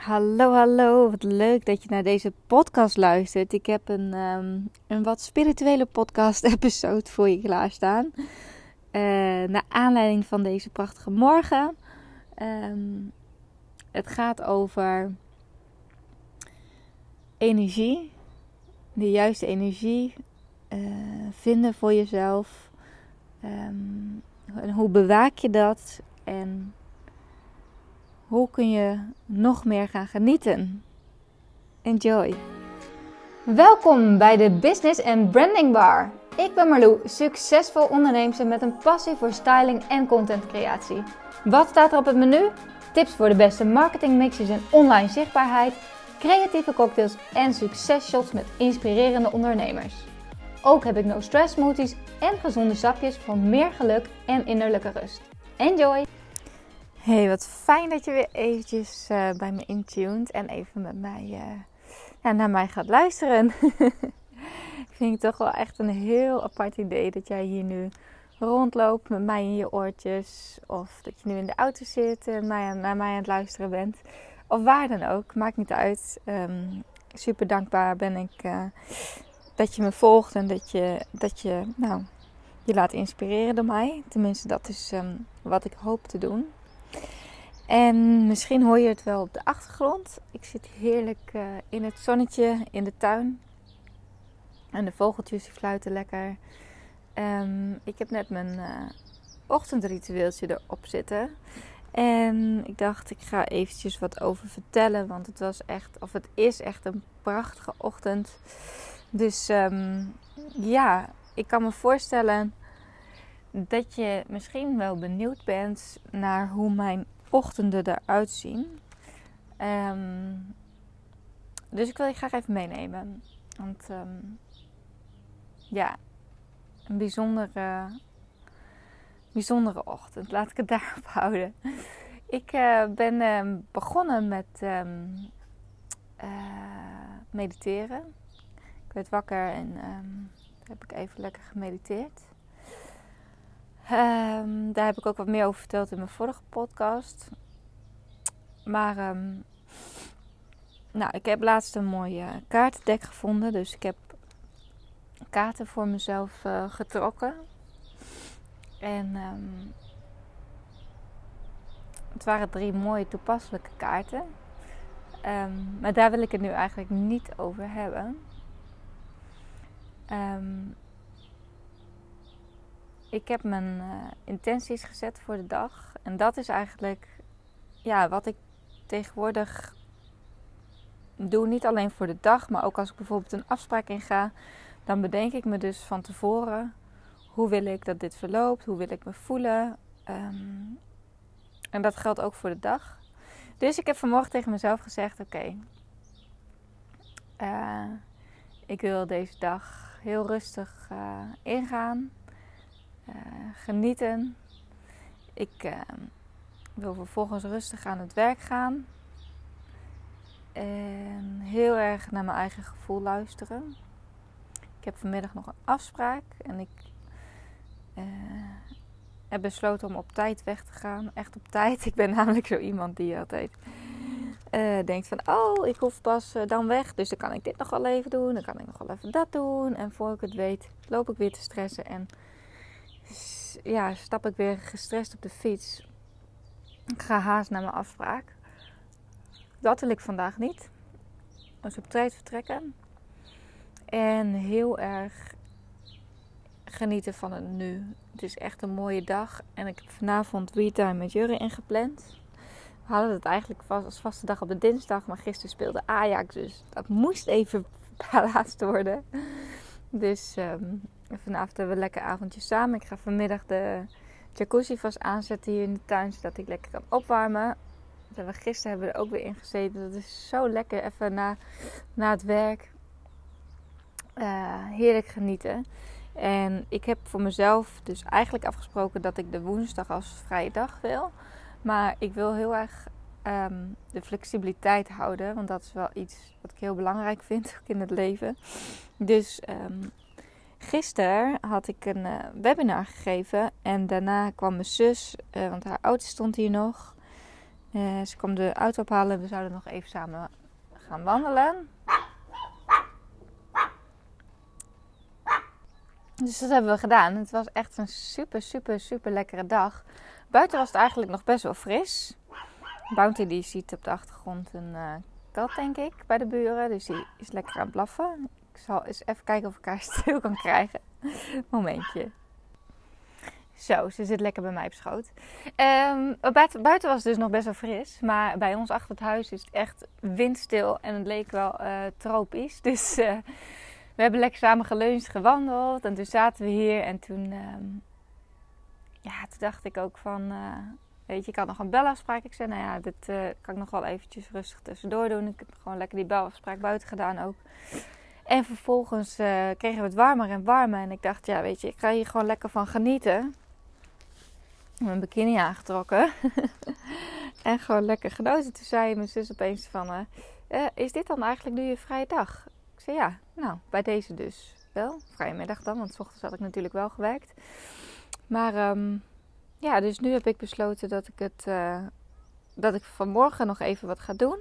Hallo, hallo. Wat leuk dat je naar deze podcast luistert. Ik heb een, ehm, een wat spirituele podcast-episode voor je klaarstaan. Uh, naar aanleiding van deze prachtige morgen. Ehm, het gaat over energie. De juiste energie uh, vinden voor jezelf. Um, en hoe bewaak je dat? En hoe kun je nog meer gaan genieten? Enjoy! Welkom bij de Business and Branding Bar. Ik ben Marlou, succesvol onderneemster met een passie voor styling en contentcreatie. Wat staat er op het menu? Tips voor de beste marketingmixes en online zichtbaarheid, creatieve cocktails en successhots met inspirerende ondernemers. Ook heb ik no stress smoothies en gezonde sapjes voor meer geluk en innerlijke rust. Enjoy! Hey, wat fijn dat je weer eventjes uh, bij me intuned en even met mij uh, ja, naar mij gaat luisteren. Ik vind het toch wel echt een heel apart idee dat jij hier nu rondloopt met mij in je oortjes. Of dat je nu in de auto zit en mij, naar mij aan het luisteren bent. Of waar dan ook, maakt niet uit. Um, super dankbaar ben ik uh, dat je me volgt en dat je, dat je nou, je laat inspireren door mij. Tenminste, dat is um, wat ik hoop te doen. En misschien hoor je het wel op de achtergrond. Ik zit heerlijk uh, in het zonnetje in de tuin. En de vogeltjes die fluiten lekker. Um, ik heb net mijn uh, ochtendritueeltje erop zitten. En ik dacht, ik ga eventjes wat over vertellen. Want het was echt, of het is echt een prachtige ochtend. Dus um, ja, ik kan me voorstellen dat je misschien wel benieuwd bent naar hoe mijn ochtenden eruit zien. Um, dus ik wil je graag even meenemen. Want um, ja, een bijzondere, bijzondere ochtend. Laat ik het daarop houden. Ik uh, ben uh, begonnen met uh, mediteren. Ik werd wakker en heb ik even lekker gemediteerd. Um, daar heb ik ook wat meer over verteld in mijn vorige podcast. Maar um, nou, ik heb laatst een mooie kaartendek gevonden. Dus ik heb kaarten voor mezelf uh, getrokken. En um, het waren drie mooie toepasselijke kaarten. maar daar wil ik het nu eigenlijk niet over hebben. Ik heb mijn uh, intenties gezet voor de dag. En dat is eigenlijk ja, wat ik tegenwoordig doe. Niet alleen voor de dag, maar ook als ik bijvoorbeeld een afspraak inga. Dan bedenk ik me dus van tevoren. Hoe wil ik dat dit verloopt? Hoe wil ik me voelen? Um, en dat geldt ook voor de dag. Dus ik heb vanmorgen tegen mezelf gezegd: Oké, uh, ik wil deze dag heel rustig uh, ingaan. Uh, genieten. Ik uh, wil vervolgens rustig aan het werk gaan. En heel erg naar mijn eigen gevoel luisteren. Ik heb vanmiddag nog een afspraak en ik uh, heb besloten om op tijd weg te gaan. Echt op tijd. Ik ben namelijk zo iemand die altijd denkt van... Oh, ik hoef pas dan weg, dus dan kan ik dit nog wel even doen. Dan kan ik nog wel even dat doen. En voor ik het weet loop ik weer te stressen en ja, stap ik weer gestrest op de fiets. Ik ga haast naar mijn afspraak. Dat wil ik vandaag niet. Dus op tijd vertrekken. En heel erg genieten van het nu. Het is echt een mooie dag. En ik heb vanavond WeTime met Jurre ingepland. We hadden het eigenlijk vast als vaste dag op de dinsdag. Maar gisteren speelde Ajax. Dus dat moest even plaatst worden. Dus um, vanavond hebben we lekker avondje samen. Ik ga vanmiddag de jacuzzi vast aanzetten hier in de tuin, zodat ik lekker kan opwarmen. Dat we gisteren hebben we er ook weer in gezeten. Dat is zo lekker even na, na het werk. Uh, heerlijk genieten. En ik heb voor mezelf dus eigenlijk afgesproken dat ik de woensdag als vrije dag wil. Maar ik wil heel erg um, de flexibiliteit houden. Want dat is wel iets wat ik heel belangrijk vind ook in het leven. Dus um, gisteren had ik een uh, webinar gegeven. En daarna kwam mijn zus, uh, want haar auto stond hier nog. Uh, ze kwam de auto ophalen. We zouden nog even samen gaan wandelen. Dus dat hebben we gedaan. Het was echt een super, super, super lekkere dag. Buiten was het eigenlijk nog best wel fris. Bounty die ziet op de achtergrond een kat, denk ik, bij de buren. Dus die is lekker aan het blaffen. Zal eens even kijken of ik haar stil kan krijgen. Momentje. Zo, ze zit lekker bij mij op schoot. Um, buiten was het dus nog best wel fris. Maar bij ons achter het huis is het echt windstil. En het leek wel uh, tropisch. Dus uh, we hebben lekker samen geluncht, gewandeld. En toen zaten we hier. En toen, um, ja, toen dacht ik ook van... Uh, weet je, ik had nog een belafspraak. Ik zei, nou ja, dit kan ik nog wel eventjes rustig tussendoor doen. Ik heb gewoon lekker die belafspraak buiten gedaan ook. En vervolgens kregen we het warmer en warmer. En ik dacht, ja, weet je, ik ga hier gewoon lekker van genieten mijn bikini aangetrokken. en gewoon lekker genoten. Toen zei mijn zus opeens van... Uh, uh, is dit dan eigenlijk nu je vrije dag? Ik zei ja, nou, bij deze dus wel. Vrije middag dan, want s ochtends had ik natuurlijk wel gewerkt. Maar um, ja, dus nu heb ik besloten dat ik het... Dat ik vanmorgen nog even wat ga doen.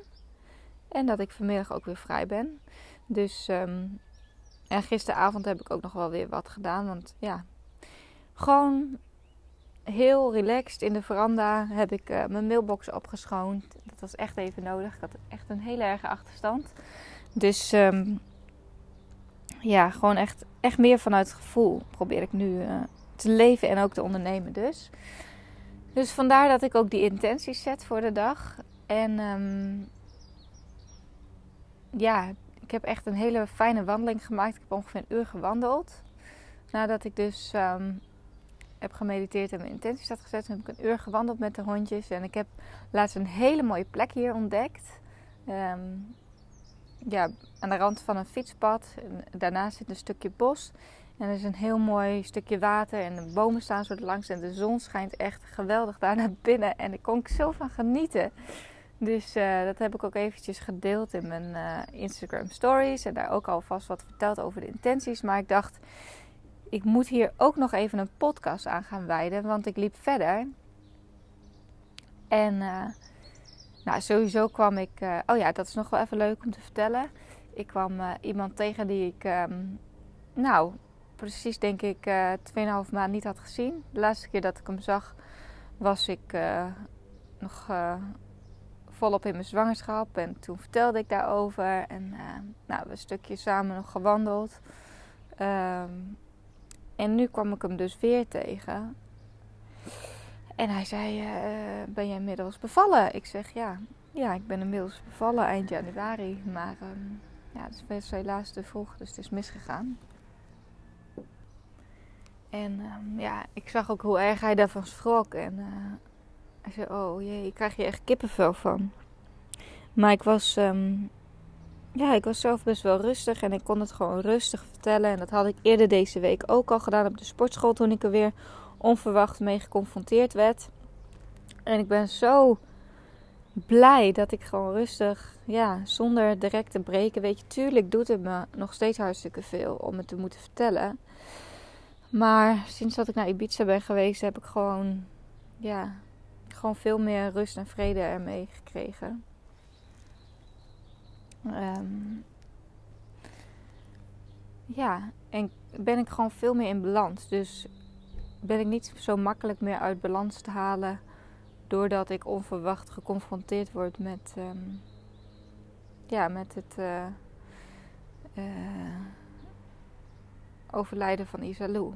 En dat ik vanmiddag ook weer vrij ben. Dus... Um, en gisteravond heb ik ook nog wel weer wat gedaan. Want ja, gewoon heel relaxed in de veranda heb ik uh, mijn mailbox opgeschoond. Dat was echt even nodig. Ik had echt een hele erge achterstand. Dus um, ja, gewoon echt, echt meer vanuit gevoel probeer ik nu uh, te leven en ook te ondernemen dus. Dus vandaar dat ik ook die intenties zet voor de dag. En um, ja, ik heb echt een hele fijne wandeling gemaakt. Ik heb ongeveer een uur gewandeld. Nadat ik dus um, heb gemediteerd en mijn intenties had gezet. Heb ik een uur gewandeld met de hondjes. En ik heb laatst een hele mooie plek hier ontdekt. Um, ja, aan de rand van een fietspad. Daarnaast zit een stukje bos. En er is een heel mooi stukje water. En de bomen staan zo langs. En de zon schijnt echt geweldig daar naar binnen. En ik kon ik zo van genieten. Dus uh, dat heb ik ook eventjes gedeeld in mijn uh, Instagram stories. En daar ook alvast wat verteld over de intenties. Maar ik dacht, ik moet hier ook nog even een podcast aan gaan wijden. Want ik liep verder. En uh, nou, sowieso kwam ik. Oh ja, dat is nog wel even leuk om te vertellen. Ik kwam iemand tegen die ik. Um, nou, precies denk ik 2,5 maand niet had gezien. De laatste keer dat ik hem zag, was ik nog volop in mijn zwangerschap. En toen vertelde ik daarover. En nou, we een stukje samen nog gewandeld. Um, en nu kwam ik hem dus weer tegen. En hij zei: uh, Ben jij inmiddels bevallen? Ik zeg ja. Ja, ik ben inmiddels bevallen eind januari. Maar um, ja, het is helaas te vroeg, dus het is misgegaan. En um, ja, ik zag ook hoe erg hij daarvan schrok. En uh, hij zei: Oh jee, ik krijg je echt kippenvel van. Maar ik was um, ja, ik was zelf best wel rustig en ik kon het gewoon rustig vertellen. En dat had ik eerder deze week ook al gedaan op de sportschool toen ik er weer onverwacht mee geconfronteerd werd. En ik ben zo blij dat ik gewoon rustig, ja, zonder direct te breken. Weet je, tuurlijk doet het me nog steeds hartstikke veel om het te moeten vertellen. Maar sinds dat ik naar Ibiza ben geweest, heb ik gewoon, ja, gewoon veel meer rust en vrede ermee gekregen. Um, ja, en ben ik gewoon veel meer in balans. Dus ben ik niet zo makkelijk meer uit balans te halen doordat ik onverwacht geconfronteerd word met, um, ja, met het uh, uh, overlijden van Isalou.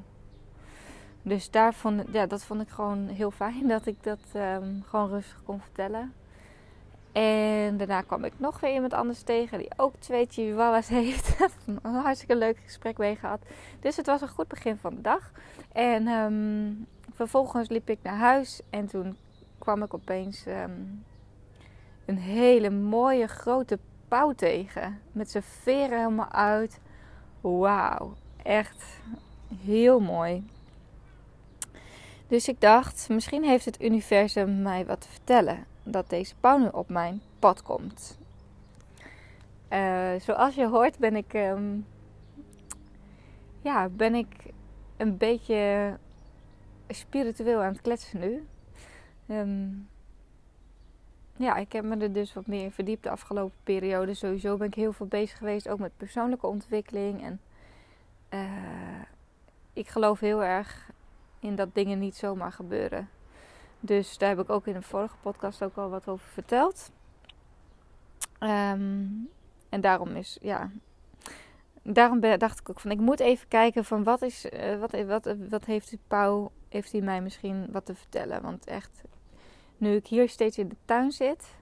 Dus daar vond, ja, dat vond ik gewoon heel fijn dat ik dat um, gewoon rustig kon vertellen. En daarna kwam ik nog weer iemand anders tegen die ook twee chihuahuas heeft. een hartstikke leuk gesprek mee gehad. Dus het was een goed begin van de dag. En um, vervolgens liep ik naar huis en toen kwam ik opeens um, een hele mooie grote pauw tegen. Met zijn veren helemaal uit. Wauw, echt heel mooi. Dus ik dacht, misschien heeft het universum mij wat te vertellen dat deze pauw nu op mijn pad komt. Uh, zoals je hoort ben ik, um, ja, ben ik een beetje spiritueel aan het kletsen nu. Um, ja, ik heb me er dus wat meer in verdiept de afgelopen periode. Sowieso ben ik heel veel bezig geweest, ook met persoonlijke ontwikkeling. En uh, ik geloof heel erg in dat dingen niet zomaar gebeuren. Dus daar heb ik ook in een vorige podcast ook al wat over verteld. Um, en daarom is, ja, daarom dacht ik ook van, ik moet even kijken van wat is, uh, wat, wat, wat heeft Pauw, heeft hij mij misschien wat te vertellen? Want echt, nu ik hier steeds in de tuin zit,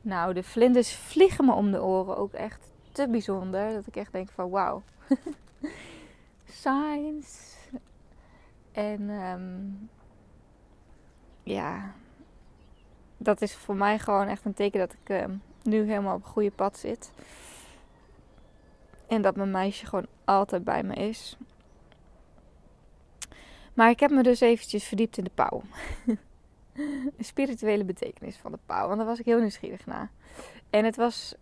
nou, de vlinders vliegen me om de oren. Ook echt te bijzonder, dat ik echt denk van, wauw. Science. En um, ja, dat is voor mij gewoon echt een teken dat ik um, nu helemaal op het goede pad zit. En dat mijn meisje gewoon altijd bij me is. Maar ik heb me dus eventjes verdiept in de pauw. de spirituele betekenis van de pauw. Want daar was ik heel nieuwsgierig naar. En het was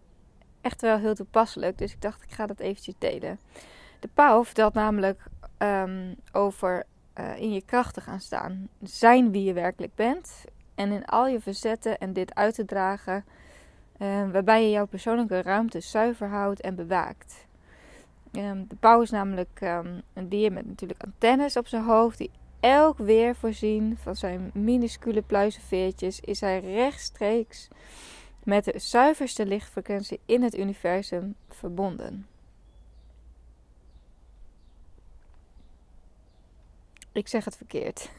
echt wel heel toepasselijk. Dus ik dacht, ik ga dat eventjes delen. De pauw vertelt namelijk um, over uh, in je kracht te gaan staan. Zijn wie je werkelijk bent. En in al je verzetten en dit uit te dragen. Uh, waarbij je jouw persoonlijke ruimte zuiver houdt en bewaakt. Um, de pauw is namelijk um, een dier met natuurlijk antennes op zijn hoofd. Die elk weer voorzien van zijn minuscule pluizenveertjes. Is hij rechtstreeks met de zuiverste lichtfrequentie in het universum verbonden. Ik zeg het verkeerd.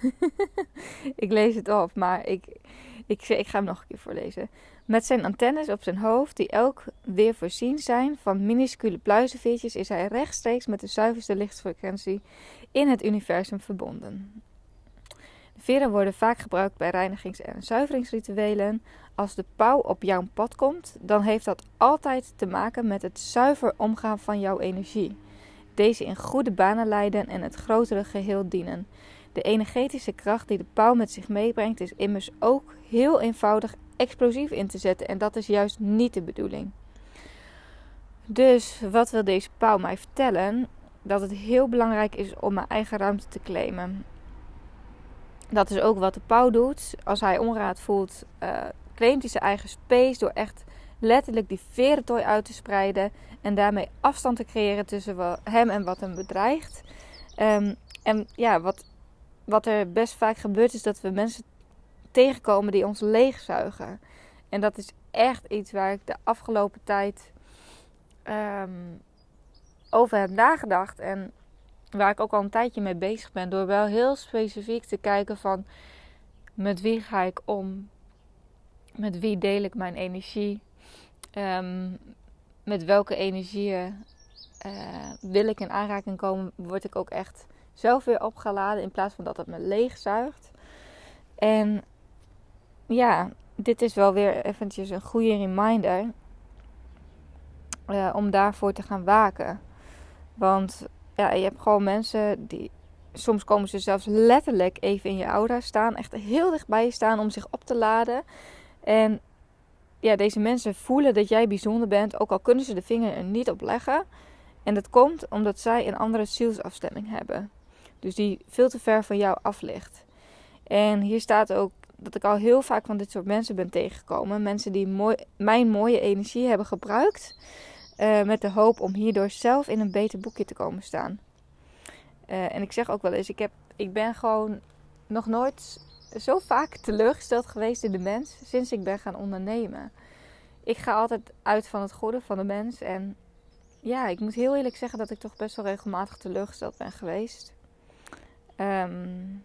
ik lees het op, maar ik, ik, ik ga hem nog een keer voorlezen. Met zijn antennes op zijn hoofd, die elk weer voorzien zijn van minuscule pluizenveertjes, is hij rechtstreeks met de zuiverste lichtfrequentie in het universum verbonden. De veren worden vaak gebruikt bij reinigings- en zuiveringsrituelen. Als de pauw op jouw pad komt, dan heeft dat altijd te maken met het zuiver omgaan van jouw energie deze in goede banen leiden en het grotere geheel dienen. De energetische kracht die de pauw met zich meebrengt is immers ook heel eenvoudig explosief in te zetten en dat is juist niet de bedoeling. Dus wat wil deze pauw mij vertellen? Dat het heel belangrijk is om mijn eigen ruimte te claimen. Dat is ook wat de pauw doet. Als hij onraad voelt, uh, claimt hij zijn eigen space door echt letterlijk die verentooi uit te spreiden en daarmee afstand te creëren tussen hem en wat hem bedreigt. Um, en ja, wat, wat er best vaak gebeurt is dat we mensen tegenkomen die ons leegzuigen. En dat is echt iets waar ik de afgelopen tijd um, over heb nagedacht. En waar ik ook al een tijdje mee bezig ben. Door wel heel specifiek te kijken van met wie ga ik om? Met wie deel ik mijn energie? Um, met welke energieën uh, wil ik in aanraking komen, word ik ook echt zelf weer opgeladen in plaats van dat het me leegzuigt. En ja, dit is wel weer eventjes een goede reminder uh, om daarvoor te gaan waken. Want ja, je hebt gewoon mensen die. Soms komen ze zelfs letterlijk even in je aura staan. Echt heel dichtbij je staan om zich op te laden. En ja, deze mensen voelen dat jij bijzonder bent, ook al kunnen ze de vinger er niet op leggen. En dat komt omdat zij een andere zielsafstemming hebben. Dus die veel te ver van jou af ligt. En hier staat ook dat ik al heel vaak van dit soort mensen ben tegengekomen. Mensen die mijn mooie energie hebben gebruikt. Uh, met de hoop om hierdoor zelf in een beter boekje te komen staan. Uh, en ik zeg ook wel eens, ik, heb, ik ben gewoon nog nooit zo vaak teleurgesteld geweest in de mens sinds ik ben gaan ondernemen. Ik ga altijd uit van het goede van de mens. En ja, ik moet heel eerlijk zeggen dat ik toch best wel regelmatig teleurgesteld ben geweest. Um,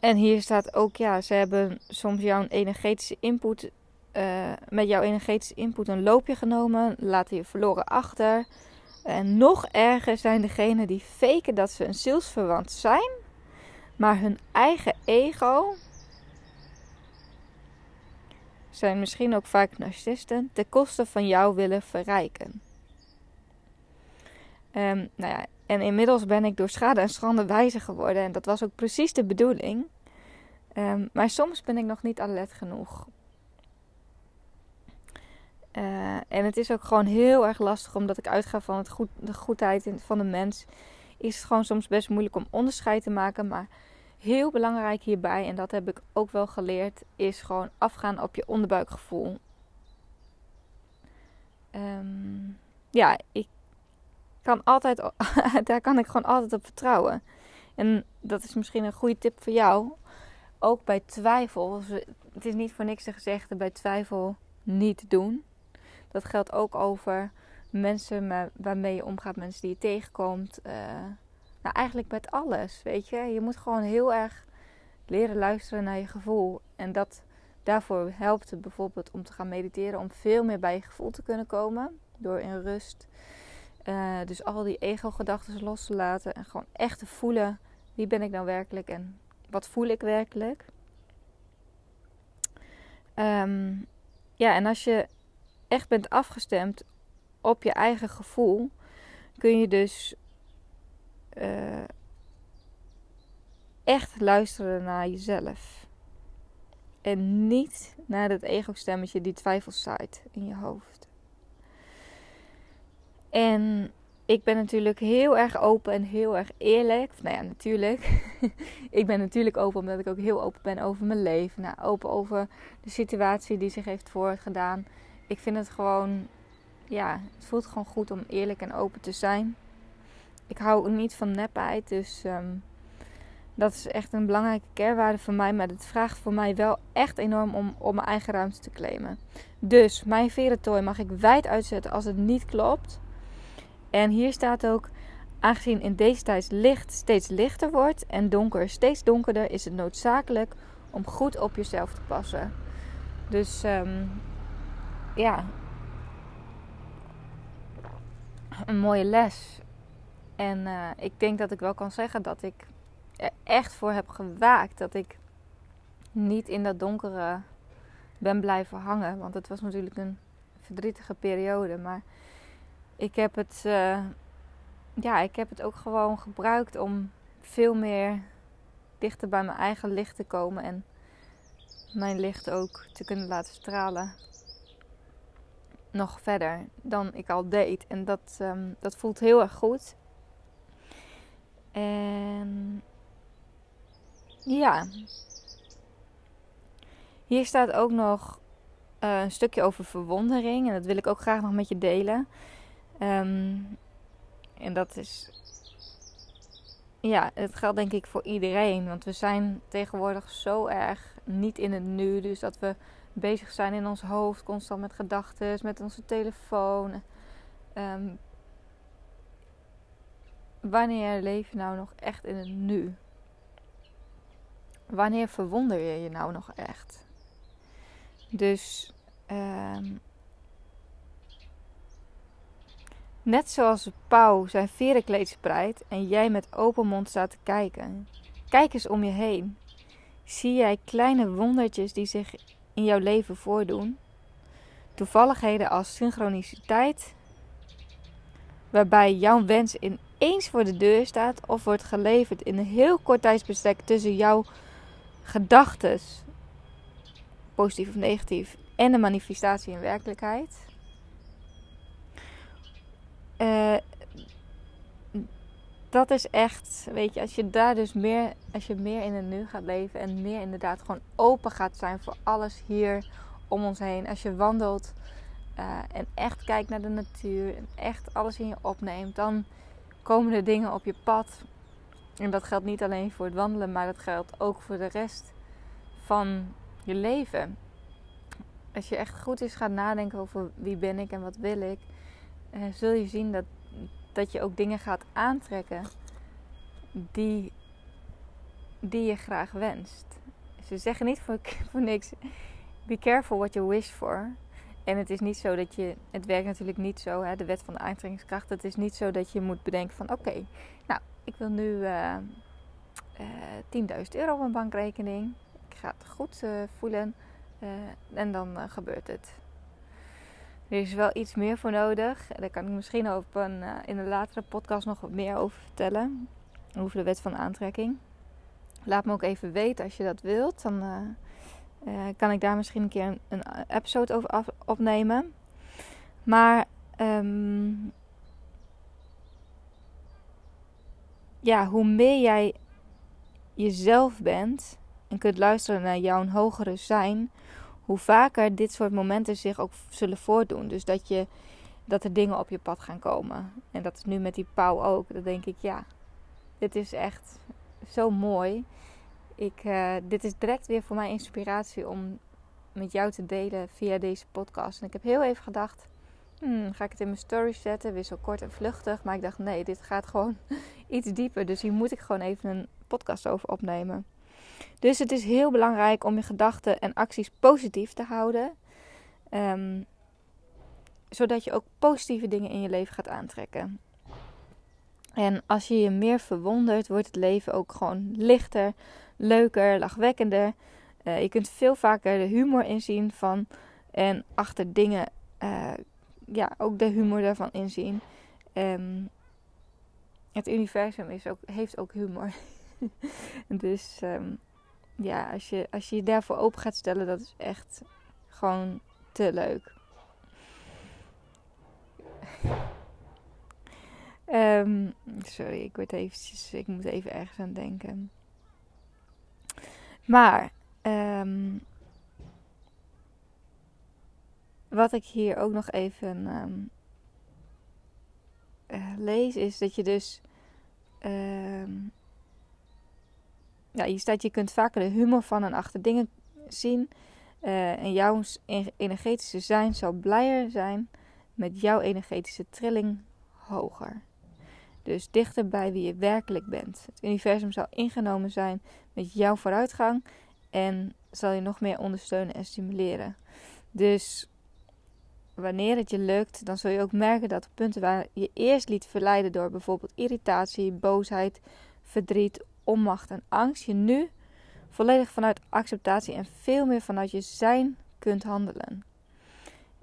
en hier staat ook, ja, ze hebben soms jouw energetische input, uh, met jouw energetische input een loopje genomen, laten je verloren achter. En nog erger zijn degenen die faken dat ze een zielsverwant zijn, maar hun eigen ego zijn misschien ook vaak narcisten ten koste van jou willen verrijken. Um, nou ja, en inmiddels ben ik door schade en schande wijzer geworden en dat was ook precies de bedoeling. Um, maar soms ben ik nog niet alert genoeg. Uh, en het is ook gewoon heel erg lastig omdat ik uitga van het goed, de goedheid van de mens. Is het gewoon soms best moeilijk om onderscheid te maken. Maar heel belangrijk hierbij, en dat heb ik ook wel geleerd, is gewoon afgaan op je onderbuikgevoel. Ehm, ja, ik kan altijd, daar kan ik gewoon altijd op vertrouwen. En dat is misschien een goede tip voor jou. Ook bij twijfel. Het is niet voor niks te gezegd bij twijfel niet doen. Dat geldt ook over mensen waarmee je omgaat, mensen die je tegenkomt. Uh, nou, eigenlijk met alles, weet je. Je moet gewoon heel erg leren luisteren naar je gevoel. En dat, daarvoor helpt het bijvoorbeeld om te gaan mediteren, om veel meer bij je gevoel te kunnen komen. Door in rust. Uh, dus al die ego-gedachten los te laten en gewoon echt te voelen wie ben ik nou werkelijk en wat voel ik werkelijk. Um, ja, en als je echt bent afgestemd op je eigen gevoel, kun je dus uh, echt luisteren naar jezelf. En niet naar dat ego-stemmetje die twijfels zaait in je hoofd. En ik ben natuurlijk heel erg open en heel erg eerlijk. Nou ja, natuurlijk. ik ben natuurlijk open omdat ik ook heel open ben over mijn leven. Nou, open over de situatie die zich heeft voorgedaan. Ik vind het gewoon, ja, het voelt gewoon goed om eerlijk en open te zijn. Ik hou niet van nepheid, dus ehm, dat is echt een belangrijke kernwaarde voor mij. Maar het vraagt voor mij wel echt enorm om, om mijn eigen ruimte te claimen. Dus mijn verentooi mag ik wijd uitzetten als het niet klopt. En hier staat ook, aangezien in deze tijd licht steeds lichter wordt en donker steeds donkerder, is het noodzakelijk om goed op jezelf te passen. Dus um, ja, een mooie les. En uh, ik denk dat ik wel kan zeggen dat ik er echt voor heb gewaakt dat ik niet in dat donkere ben blijven hangen. Want het was natuurlijk een verdrietige periode. Maar ik heb het, uh, ja, ik heb het ook gewoon gebruikt om veel meer dichter bij mijn eigen licht te komen en mijn licht ook te kunnen laten stralen. Nog verder dan ik al deed. En dat, um, dat voelt heel erg goed. En ja. Hier staat ook nog uh, een stukje over verwondering. En dat wil ik ook graag nog met je delen. Um, en dat is. Ja, het geldt denk ik voor iedereen. Want we zijn tegenwoordig zo erg niet in het nu. Dus dat we bezig zijn in ons hoofd, constant met gedachten, met onze telefoon. Um, wanneer leef je nou nog echt in het nu? Wanneer verwonder je je nou nog echt? Dus um, Net zoals pauw zijn verenkleed spreidt en jij met open mond staat te kijken. Kijk eens om je heen. Zie jij kleine wondertjes die zich in jouw leven voordoen? Toevalligheden als synchroniciteit, waarbij jouw wens ineens voor de deur staat of wordt geleverd in een heel kort tijdsbestek tussen jouw gedachten, positief of negatief, en de manifestatie in werkelijkheid. Uh, dat is echt, weet je, als je daar dus meer, als je meer in het nu gaat leven en meer inderdaad gewoon open gaat zijn voor alles hier om ons heen. Als je wandelt uh, en echt kijkt naar de natuur en echt alles in je opneemt, dan komen er dingen op je pad. En dat geldt niet alleen voor het wandelen, maar dat geldt ook voor de rest van je leven. Als je echt goed eens gaat nadenken over wie ben ik en wat wil ik, uh, zul je zien dat, dat je ook dingen gaat aantrekken die, die je graag wenst. Ze zeggen niet voor, voor niks: be careful what you wish for. En het is niet zo dat je, het werkt natuurlijk niet zo, hè, de wet van de aantrekkingskracht. Het is niet zo dat je moet bedenken van oké, nou ik wil nu uh, uh, 10.000 euro op mijn bankrekening. Ik ga het goed uh, voelen en dan gebeurt het. Er is wel iets meer voor nodig. Daar kan ik misschien op een, in een latere podcast nog wat meer over vertellen. Over de wet van aantrekking. Laat me ook even weten als je dat wilt. Dan uh, kan ik daar misschien een keer een, een episode over opnemen. Maar um, ja, hoe meer jij jezelf bent en kunt luisteren naar jouw hogere zijn, hoe vaker dit soort momenten zich ook zullen voordoen. Dus dat, je, dat er dingen op je pad gaan komen. En dat is nu met die pauw ook. Dan denk ik, ja, dit is echt zo mooi. Ik, uh, dit is direct weer voor mij inspiratie om met jou te delen via deze podcast. En ik heb heel even gedacht, hmm, ga ik het in mijn story zetten? Weer zo kort en vluchtig. Maar ik dacht, nee, dit gaat gewoon iets dieper. Dus hier moet ik gewoon even een podcast over opnemen. Dus het is heel belangrijk om je gedachten en acties positief te houden. Um, zodat je ook positieve dingen in je leven gaat aantrekken. En als je je meer verwondert, wordt het leven ook gewoon lichter, leuker, lachwekkender. Uh, je kunt veel vaker de humor inzien van en achter dingen, uh, ja, ook de humor daarvan inzien. Um, het universum is ook, heeft ook humor. dus um, ja, als je, als je je daarvoor open gaat stellen, dat is echt gewoon te leuk. Um, sorry, ik word eventjes, ik moet even ergens aan denken. Maar um, wat ik hier ook nog even um, uh, lees is dat je dus ja, hier staat je kunt vaker de humor van en achter dingen zien. Uh, en jouw energetische zijn zal blijer zijn met jouw energetische trilling hoger. Dus dichter bij wie je werkelijk bent. Het universum zal ingenomen zijn met jouw vooruitgang en zal je nog meer ondersteunen en stimuleren. Dus wanneer het je lukt, dan zul je ook merken dat op punten waar je eerst liet verleiden door bijvoorbeeld irritatie, boosheid, verdriet, onmacht en angst, je nu volledig vanuit acceptatie en veel meer vanuit je zijn kunt handelen.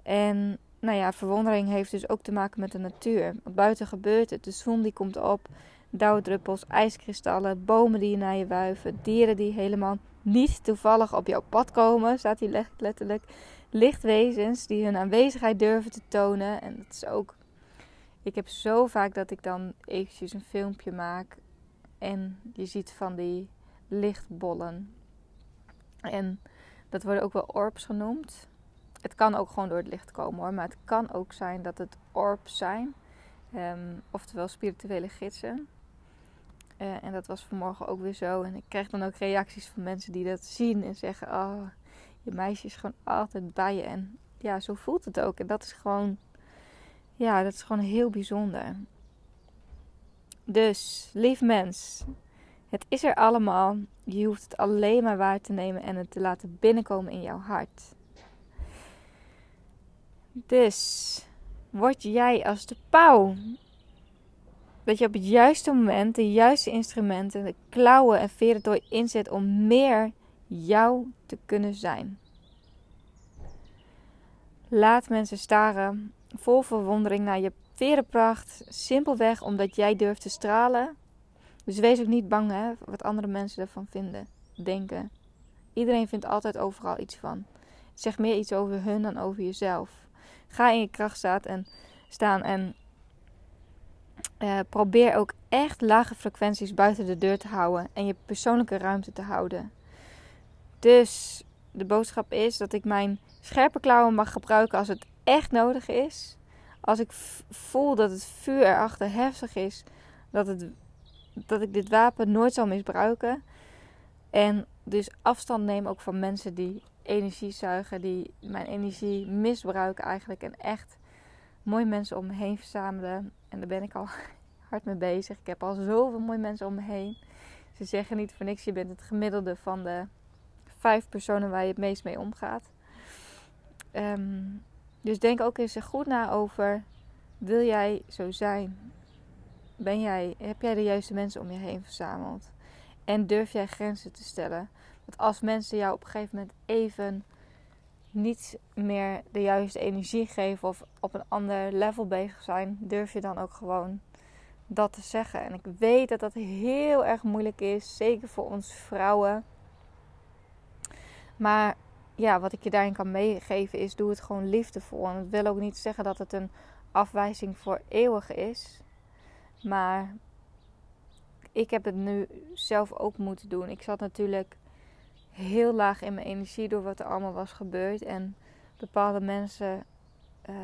En nou ja, verwondering heeft dus ook te maken met de natuur. Wat buiten gebeurt het. De zon die komt op, dauwdruppels, ijskristallen, bomen die naar je wuiven, dieren die helemaal niet toevallig op jouw pad komen, staat hier letterlijk. Lichtwezens die hun aanwezigheid durven te tonen. En dat is ook. Ik heb zo vaak dat ik dan eventjes een filmpje maak en je ziet van die lichtbollen. En dat worden ook wel orbs genoemd het kan ook gewoon door het licht komen hoor. Maar het kan ook zijn dat het orbs zijn. Um, oftewel spirituele gidsen. Uh, en dat was vanmorgen ook weer zo. En ik krijg dan ook reacties van mensen die dat zien en zeggen: Oh, je meisje is gewoon altijd bij je. En ja, zo voelt het ook. En dat is gewoon, ja, dat is gewoon heel bijzonder. Dus, lief mens, het is er allemaal. Je hoeft het alleen maar waar te nemen en het te laten binnenkomen in jouw hart. Dus word jij als de pauw. Dat je op het juiste moment de juiste instrumenten, de klauwen en veren door inzet om meer jou te kunnen zijn. Laat mensen staren, vol verwondering naar je verenpracht, simpelweg omdat jij durft te stralen. Dus wees ook niet bang hè, wat andere mensen ervan vinden, denken. Iedereen vindt altijd overal iets van. Zeg meer iets over hun dan over jezelf. Ga in je kracht en, staan en uh, probeer ook echt lage frequenties buiten de deur te houden en je persoonlijke ruimte te houden. Dus de boodschap is dat ik mijn scherpe klauwen mag gebruiken als het echt nodig is. Als ik voel dat het vuur erachter heftig is, dat, het, dat ik dit wapen nooit zal misbruiken. En dus afstand neem ook van mensen die energie zuigen, die mijn energie misbruiken eigenlijk. En echt mooie mensen om me heen verzamelen. En daar ben ik al hard mee bezig. Ik heb al zoveel mooie mensen om me heen. Ze zeggen niet voor niks, je bent het gemiddelde van de vijf personen waar je het meest mee omgaat. Ehm, dus denk ook eens goed na over, wil jij zo zijn? Ben jij, heb jij de juiste mensen om je heen verzameld? En durf jij grenzen te stellen? Dat als mensen jou op een gegeven moment even niet meer de juiste energie geven of op een ander level bezig zijn, durf je dan ook gewoon dat te zeggen. En ik weet dat dat heel erg moeilijk is, zeker voor ons vrouwen. Maar ja, wat ik je daarin kan meegeven is: doe het gewoon liefdevol. En dat wil ook niet zeggen dat het een afwijzing voor eeuwig is. Maar ik heb het nu zelf ook moeten doen. Ik zat natuurlijk heel laag in mijn energie door wat er allemaal was gebeurd. En bepaalde mensen, uh,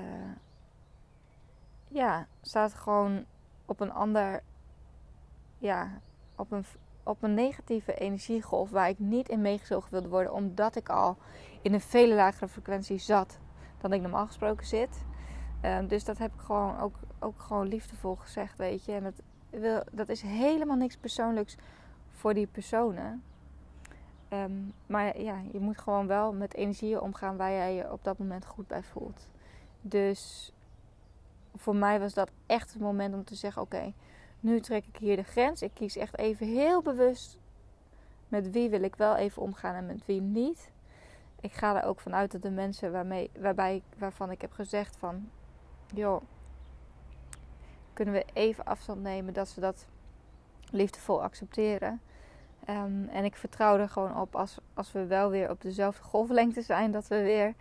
ja, zaten gewoon op een ander, ja, op een, op een negatieve energiegolf waar ik niet in meegezogen wilde worden, omdat ik al in een vele lagere frequentie zat dan ik normaal gesproken zit. Ehm, dus dat heb ik gewoon ook, ook gewoon liefdevol gezegd, weet je. En dat, wil, dat is helemaal niks persoonlijks voor die personen. Ehm, maar ja, je moet gewoon wel met energieën omgaan waar jij je op dat moment goed bij voelt. Dus voor mij was dat echt het moment om te zeggen: Oké, nu trek ik hier de grens. Ik kies echt even heel bewust met wie wil ik wel even omgaan en met wie niet. Ik ga er ook vanuit dat de mensen waarmee, waarbij, waarvan ik heb gezegd van, joh, kunnen we even afstand nemen dat ze dat liefdevol accepteren. Um, en ik vertrouw er gewoon op als, als we wel weer op dezelfde golflengte zijn, dat we weer,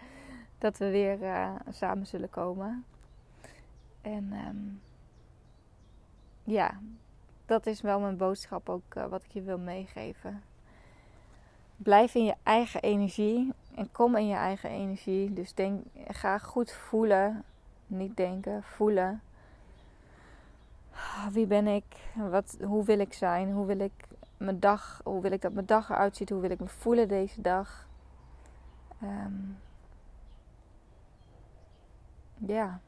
dat we weer uh, samen zullen komen. En um, ja, dat is wel mijn boodschap ook uh, wat ik je wil meegeven. Blijf in je eigen energie en kom in je eigen energie. Dus denk, ga goed voelen, niet denken, voelen. Wie ben ik? Wat, hoe wil ik zijn? Hoe wil ik mijn dag? Hoe wil ik dat mijn dag eruit ziet? Hoe wil ik me voelen deze dag? Um, ja,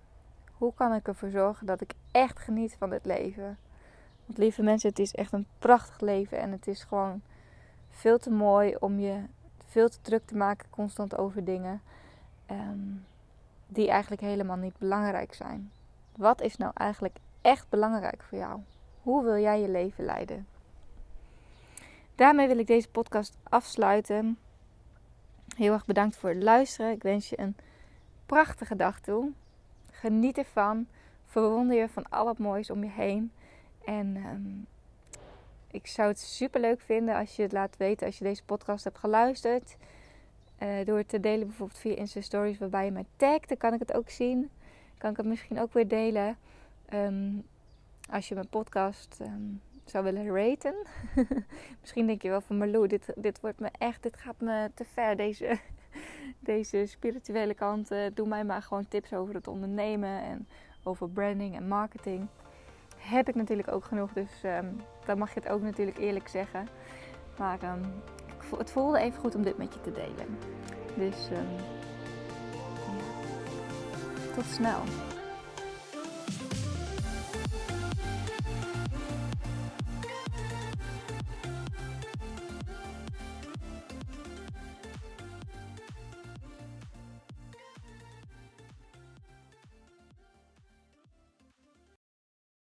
hoe kan ik ervoor zorgen dat ik echt geniet van dit leven? Want lieve mensen, het is echt een prachtig leven en het is gewoon veel te mooi om je veel te druk te maken constant over dingen um, die eigenlijk helemaal niet belangrijk zijn. Wat is nou eigenlijk echt belangrijk voor jou? Hoe wil jij je leven leiden? Daarmee wil ik deze podcast afsluiten. Heel erg bedankt voor het luisteren. Ik wens je een prachtige dag toe. Geniet ervan. Verwonder je van al het moois om je heen. En um, ik zou het super leuk vinden als je het laat weten als je deze podcast hebt geluisterd. Uh, door het te delen bijvoorbeeld via Insta Stories waarbij je mij tagt, dan kan ik het ook zien. Kan ik het misschien ook weer delen. Um, als je mijn podcast um, zou willen raten. misschien denk je wel van Marlou, dit, dit wordt me echt, dit gaat me te ver. Deze, deze spirituele kant. Uh, doe mij maar gewoon tips over het ondernemen en over branding en marketing heb ik natuurlijk ook genoeg. Dus um, dan mag je het ook natuurlijk eerlijk zeggen. Maar um, het voelde even goed om dit met je te delen. Dus um, ja. tot snel.